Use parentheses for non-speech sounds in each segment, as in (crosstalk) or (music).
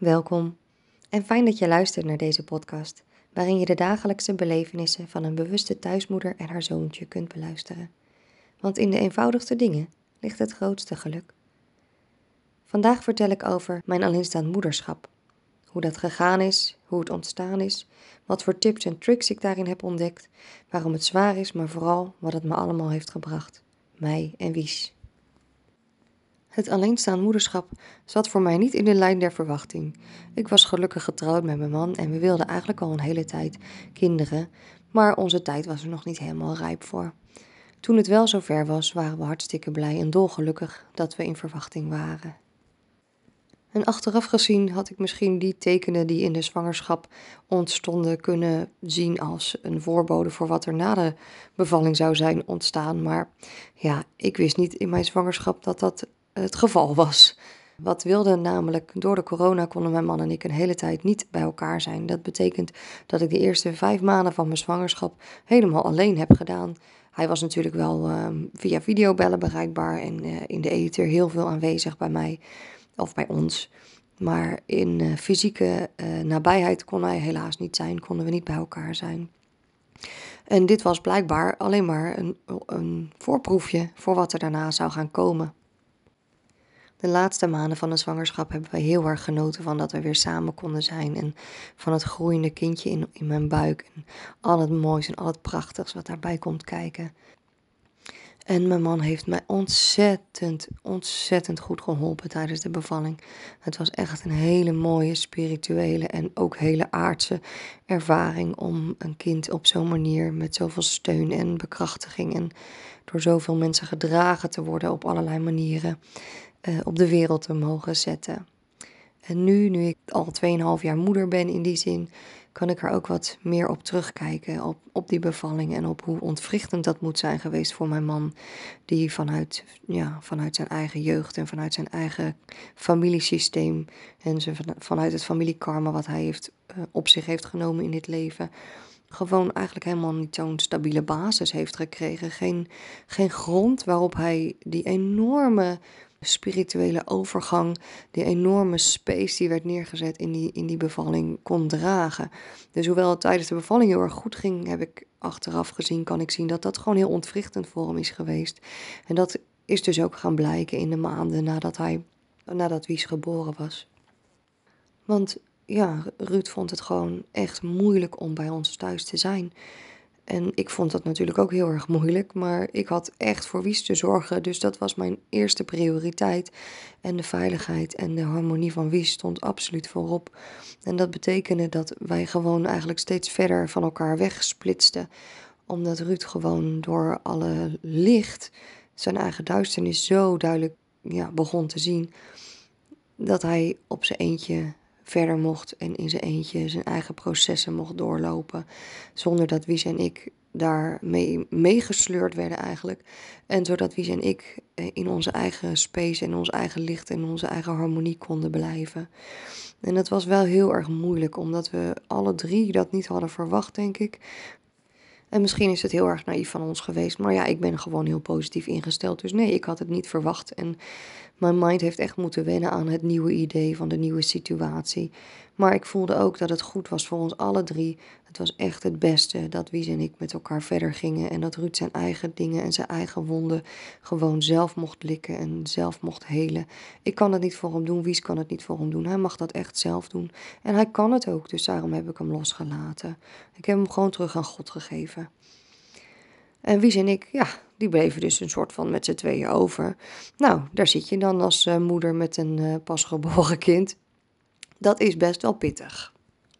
Welkom en fijn dat je luistert naar deze podcast, waarin je de dagelijkse belevenissen van een bewuste thuismoeder en haar zoontje kunt beluisteren. Want in de eenvoudigste dingen ligt het grootste geluk. Vandaag vertel ik over mijn alleenstaand moederschap. Hoe dat gegaan is, hoe het ontstaan is, wat voor tips en tricks ik daarin heb ontdekt, waarom het zwaar is, maar vooral wat het me allemaal heeft gebracht. Mij en Wies. Het alleenstaand moederschap zat voor mij niet in de lijn der verwachting. Ik was gelukkig getrouwd met mijn man en we wilden eigenlijk al een hele tijd kinderen, maar onze tijd was er nog niet helemaal rijp voor. Toen het wel zover was, waren we hartstikke blij en dolgelukkig dat we in verwachting waren. En achteraf gezien had ik misschien die tekenen die in de zwangerschap ontstonden kunnen zien als een voorbode voor wat er na de bevalling zou zijn ontstaan. Maar ja, ik wist niet in mijn zwangerschap dat dat het geval was. Wat wilde namelijk, door de corona konden mijn man en ik een hele tijd niet bij elkaar zijn. Dat betekent dat ik de eerste vijf maanden van mijn zwangerschap helemaal alleen heb gedaan. Hij was natuurlijk wel uh, via videobellen bereikbaar en uh, in de ether heel veel aanwezig bij mij of bij ons. Maar in uh, fysieke nabijheid kon hij helaas niet zijn, konden we niet bij elkaar zijn. En dit was blijkbaar alleen maar een, een voorproefje voor wat er daarna zou gaan komen. De laatste maanden van de zwangerschap hebben wij heel erg genoten van dat we weer samen konden zijn. En van het groeiende kindje in, in mijn buik. En al het moois en al het prachtigs wat daarbij komt kijken. En mijn man heeft mij ontzettend, ontzettend goed geholpen tijdens de bevalling. Het was echt een hele mooie spirituele en ook hele aardse ervaring om een kind op zo'n manier met zoveel steun en bekrachtiging en door zoveel mensen gedragen te worden op allerlei manieren uh, op de wereld te mogen zetten. En nu, nu ik al 2,5 jaar moeder ben in die zin, kan ik er ook wat meer op terugkijken. Op, op die bevalling en op hoe ontwrichtend dat moet zijn geweest voor mijn man. Die vanuit, ja, vanuit zijn eigen jeugd en vanuit zijn eigen familiesysteem. En zijn, vanuit het familiekarma wat hij heeft, uh, op zich heeft genomen in dit leven. Gewoon eigenlijk helemaal niet zo'n stabiele basis heeft gekregen. Geen, geen grond waarop hij die enorme spirituele overgang, die enorme space die werd neergezet in die, in die bevalling kon dragen. Dus hoewel het tijdens de bevalling heel erg goed ging, heb ik achteraf gezien, kan ik zien dat dat gewoon heel ontwrichtend voor hem is geweest. En dat is dus ook gaan blijken in de maanden nadat hij, nadat Wies geboren was. Want ja, Ruud vond het gewoon echt moeilijk om bij ons thuis te zijn. En ik vond dat natuurlijk ook heel erg moeilijk, maar ik had echt voor Wies te zorgen. Dus dat was mijn eerste prioriteit. En de veiligheid en de harmonie van Wies stond absoluut voorop. En dat betekende dat wij gewoon eigenlijk steeds verder van elkaar wegsplitsten. Omdat Ruud gewoon door alle licht zijn eigen duisternis zo duidelijk ja, begon te zien. Dat hij op zijn eentje verder mocht en in zijn eentje zijn eigen processen mocht doorlopen. Zonder dat Wies en ik daarmee meegesleurd werden eigenlijk. En zodat Wies en ik eh, in onze eigen space en ons eigen licht en onze eigen harmonie konden blijven. En dat was wel heel erg moeilijk, omdat we alle drie dat niet hadden verwacht, denk ik. En misschien is het heel erg naïef van ons geweest, maar ja, ik ben gewoon heel positief ingesteld. Dus nee, ik had het niet verwacht. En mijn mind heeft echt moeten wennen aan het nieuwe idee van de nieuwe situatie. Maar ik voelde ook dat het goed was voor ons alle drie. Het was echt het beste dat Wies en ik met elkaar verder gingen. En dat Ruud zijn eigen dingen en zijn eigen wonden gewoon zelf mocht likken en zelf mocht helen. Ik kan het niet voor hem doen, Wies kan het niet voor hem doen. Hij mag dat echt zelf doen. En hij kan het ook, dus daarom heb ik hem losgelaten. Ik heb hem gewoon terug aan God gegeven. En Wies en ik, ja, die bleven dus een soort van met z'n tweeën over. Nou, daar zit je dan als uh, moeder met een uh, pasgeboren kind. Dat is best wel pittig.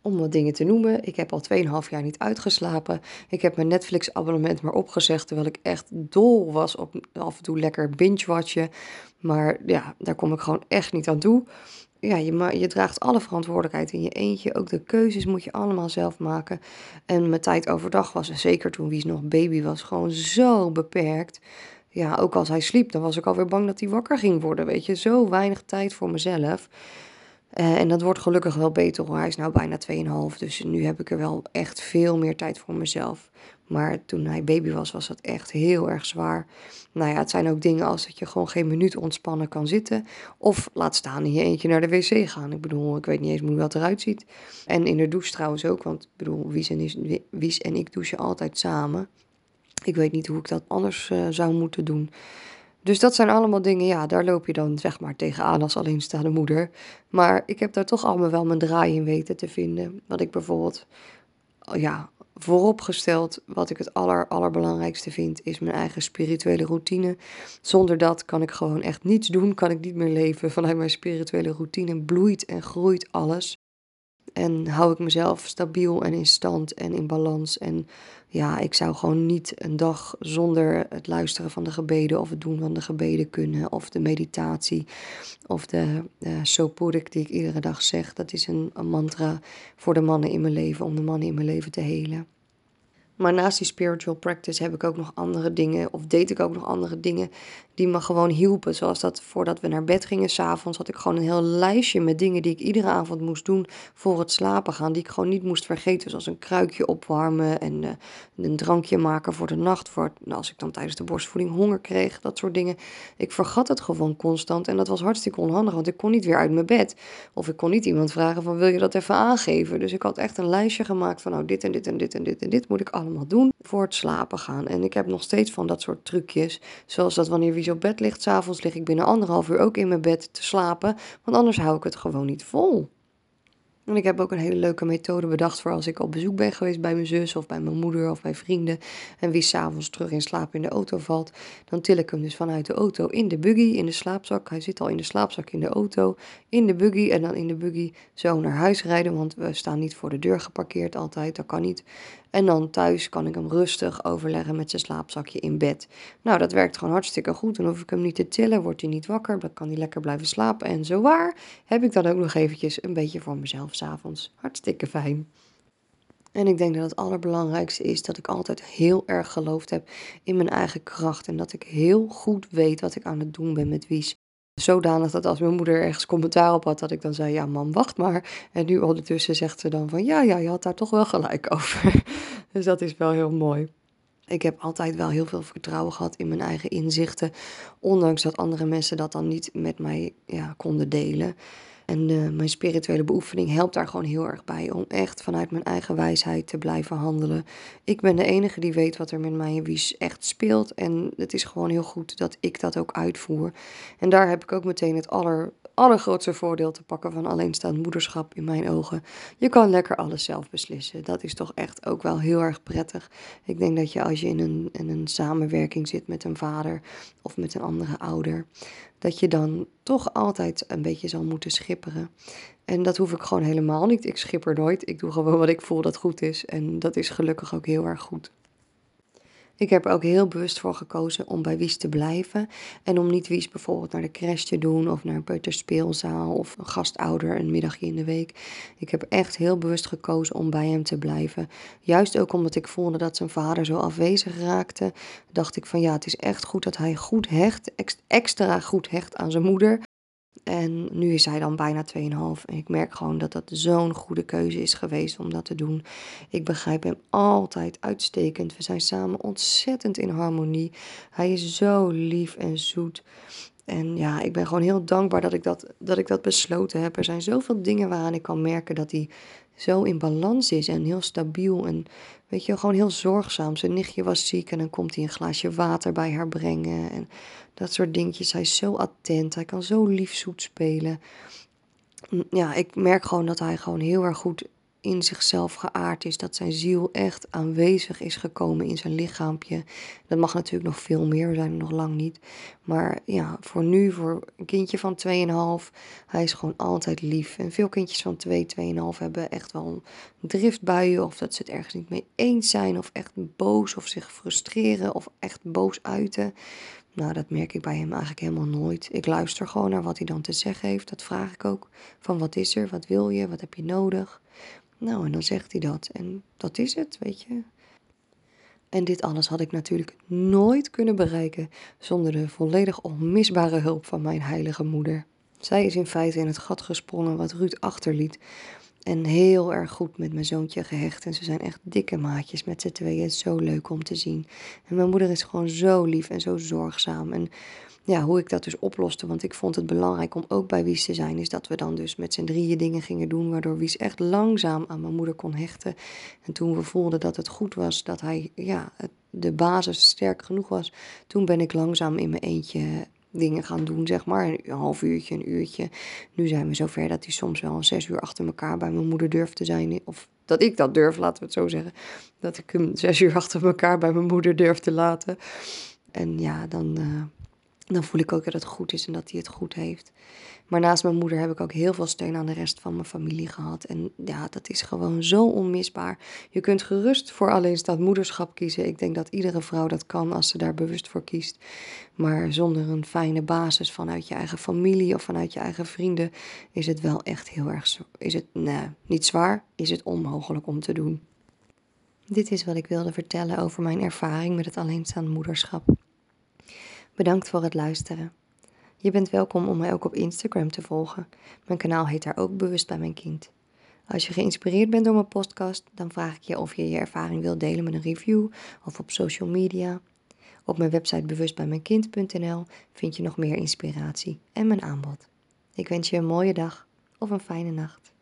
Om wat dingen te noemen, ik heb al 2,5 jaar niet uitgeslapen. Ik heb mijn Netflix-abonnement maar opgezegd, terwijl ik echt dol was op af en toe lekker binge-watchen. Maar ja, daar kom ik gewoon echt niet aan toe ja, je, je draagt alle verantwoordelijkheid in je eentje. Ook de keuzes moet je allemaal zelf maken. En mijn tijd overdag was, zeker toen Wies nog baby was, gewoon zo beperkt. Ja, ook als hij sliep, dan was ik alweer bang dat hij wakker ging worden, weet je. Zo weinig tijd voor mezelf. Uh, en dat wordt gelukkig wel beter hoor. Hij is nou bijna 2,5. Dus nu heb ik er wel echt veel meer tijd voor mezelf. Maar toen hij baby was, was dat echt heel erg zwaar. Nou ja, het zijn ook dingen als dat je gewoon geen minuut ontspannen kan zitten. Of laat staan in je eentje naar de wc gaan. Ik bedoel, ik weet niet eens hoe dat eruit ziet. En in de douche trouwens ook. Want ik bedoel, Wies en, ik douchen altijd samen. Ik weet niet hoe ik dat anders uh, zou moeten doen. Dus dat zijn allemaal dingen, ja, daar loop je dan zeg maar tegenaan als alleenstaande moeder. Maar ik heb daar toch allemaal wel mijn draai in weten te vinden. Wat ik bijvoorbeeld, ja, vooropgesteld, wat ik het aller, allerbelangrijkste vind, is mijn eigen spirituele routine. Zonder dat kan ik gewoon echt niets doen, kan ik niet meer leven. Vanuit mijn spirituele routine bloeit en groeit alles. En hou ik mezelf stabiel en in stand en in balans. En ja, ik zou gewoon niet een dag zonder het luisteren van de gebeden of het doen van de gebeden kunnen. Of de meditatie of de uh, die ik iedere dag zeg. Dat is een, een mantra voor de mannen in mijn leven, om de mannen in mijn leven te helen. Maar naast die spiritual practice heb ik ook nog andere dingen, of deed ik ook nog andere dingen die me gewoon hielpen. Zoals dat voordat we naar bed gingen, s'avonds had ik gewoon een heel lijstje met dingen die ik iedere avond moest doen voor het slapen gaan. Die ik gewoon niet moest vergeten. Zoals een kruikje opwarmen en uh, een drankje maken voor de nacht. Voor, nou, als ik dan tijdens de borstvoeding honger kreeg, dat soort dingen. Ik vergat het gewoon constant en dat was hartstikke onhandig, want ik kon niet weer uit mijn bed. Of ik kon niet iemand vragen van wil je dat even aangeven. Dus ik had echt een lijstje gemaakt van nou dit en dit en dit en dit en dit moet ik allemaal doen voor het slapen gaan. En ik heb nog steeds van dat soort trucjes. Zoals dat wanneer wie op bed ligt, s'avonds lig ik binnen anderhalf uur ook in mijn bed te slapen. Want anders hou ik het gewoon niet vol. En ik heb ook een hele leuke methode bedacht voor als ik op bezoek ben geweest bij mijn zus of bij mijn moeder of bij vrienden. En wie s'avonds terug in slaap in de auto valt, dan til ik hem dus vanuit de auto in de buggy, in de slaapzak. Hij zit al in de slaapzak in de auto, in de buggy en dan in de buggy zo naar huis rijden. Want we staan niet voor de deur geparkeerd altijd, dat kan niet. En dan thuis kan ik hem rustig overleggen met zijn slaapzakje in bed. Nou, dat werkt gewoon hartstikke goed. Dan hoef ik hem niet te tillen, wordt hij niet wakker, dan kan hij lekker blijven slapen. En zo waar heb ik dan ook nog eventjes een beetje voor mezelf s'avonds. Hartstikke fijn. En ik denk dat het allerbelangrijkste is dat ik altijd heel erg geloofd heb in mijn eigen kracht. En dat ik heel goed weet wat ik aan het doen ben met Wies. Zodanig dat als mijn moeder ergens commentaar op had, dat ik dan zei: Ja, mam, wacht maar. En nu ondertussen zegt ze dan van: Ja, ja, je had daar toch wel gelijk over. (laughs) dus dat is wel heel mooi. Ik heb altijd wel heel veel vertrouwen gehad in mijn eigen inzichten. Ondanks dat andere mensen dat dan niet met mij ja, konden delen. En uh, mijn spirituele beoefening helpt daar gewoon heel erg bij om echt vanuit mijn eigen wijsheid te blijven handelen. Ik ben de enige die weet wat er met mij en Wies echt speelt. En het is gewoon heel goed dat ik dat ook uitvoer. En daar heb ik ook meteen het aller, allergrootste voordeel te pakken van alleenstaand moederschap in mijn ogen. Je kan lekker alles zelf beslissen. Dat is toch echt ook wel heel erg prettig. Ik denk dat je als je in een, in een samenwerking zit met een vader of met een andere ouder, dat je dan toch altijd een beetje zal moeten schipperen. En dat hoef ik gewoon helemaal niet. Ik schipper nooit. Ik doe gewoon wat ik voel dat goed is. En dat is gelukkig ook heel erg goed. Ik heb er ook heel bewust voor gekozen om bij Wies te blijven. En om niet Wies bijvoorbeeld naar de crash te doen of naar een peuterspeelzaal of een gastouder een middagje in de week. Ik heb echt heel bewust gekozen om bij hem te blijven. Juist ook omdat ik voelde dat zijn vader zo afwezig raakte, dacht ik van ja, het is echt goed dat hij goed hecht, extra goed hecht aan zijn moeder. En nu is hij dan bijna 2,5. En ik merk gewoon dat dat zo'n goede keuze is geweest om dat te doen. Ik begrijp hem altijd uitstekend. We zijn samen ontzettend in harmonie. Hij is zo lief en zoet. En ja, ik ben gewoon heel dankbaar dat ik dat, dat ik dat besloten heb. Er zijn zoveel dingen waaraan ik kan merken dat hij zo in balans is en heel stabiel. En weet je, gewoon heel zorgzaam. Zijn nichtje was ziek en dan komt hij een glaasje water bij haar brengen. En dat soort dingetjes. Hij is zo attent. Hij kan zo lief zoet spelen. Ja, ik merk gewoon dat hij gewoon heel erg goed in zichzelf geaard is. Dat zijn ziel echt aanwezig is gekomen in zijn lichaampje. Dat mag natuurlijk nog veel meer, we zijn er nog lang niet. Maar ja, voor nu, voor een kindje van 2,5, hij is gewoon altijd lief. En veel kindjes van 2, 2,5 hebben echt wel driftbuien. Of dat ze het ergens niet mee eens zijn. Of echt boos of zich frustreren. Of echt boos uiten. Nou, dat merk ik bij hem eigenlijk helemaal nooit. Ik luister gewoon naar wat hij dan te zeggen heeft. Dat vraag ik ook. Van wat is er? Wat wil je? Wat heb je nodig? Nou, en dan zegt hij dat. En dat is het, weet je. En dit alles had ik natuurlijk nooit kunnen bereiken zonder de volledig onmisbare hulp van mijn heilige moeder. Zij is in feite in het gat gesprongen wat Ruud achterliet. En heel erg goed met mijn zoontje gehecht. En ze zijn echt dikke maatjes met z'n tweeën. Zo leuk om te zien. En mijn moeder is gewoon zo lief en zo zorgzaam. En ja, hoe ik dat dus oploste, want ik vond het belangrijk om ook bij Wies te zijn, is dat we dan dus met z'n drieën dingen gingen doen, waardoor Wies echt langzaam aan mijn moeder kon hechten. En toen we voelden dat het goed was, dat hij, ja, de basis sterk genoeg was, toen ben ik langzaam in mijn eentje dingen gaan doen, zeg maar. Een half uurtje, een uurtje. Nu zijn we zover dat hij soms wel een zes uur achter elkaar bij mijn moeder durft te zijn. Of dat ik dat durf, laten we het zo zeggen. Dat ik hem zes uur (laughs) achter elkaar bij mijn moeder durf te laten. En ja, dan, uh, dan voel ik ook dat het goed is en dat hij het goed heeft. Maar naast mijn moeder heb ik ook heel veel steun aan de rest van mijn familie gehad. En ja, dat is gewoon zo onmisbaar. Je kunt gerust voor alleenstaand moederschap kiezen. Ik denk dat iedere vrouw dat kan als ze daar bewust voor kiest. Maar zonder een fijne basis vanuit je eigen familie of vanuit je eigen vrienden is het wel echt heel erg. Is het nee, niet zwaar, is het onmogelijk om te doen. Dit is wat ik wilde vertellen over mijn ervaring met het alleenstaand moederschap. Bedankt voor het luisteren. Je bent welkom om mij ook op Instagram te volgen. Mijn kanaal heet daar ook Bewust bij mijn kind. Als je geïnspireerd bent door mijn podcast, dan vraag ik je of je je ervaring wilt delen met een review of op social media. Op mijn website bewustbijmijnkind.nl vind je nog meer inspiratie en mijn aanbod. Ik wens je een mooie dag of een fijne nacht.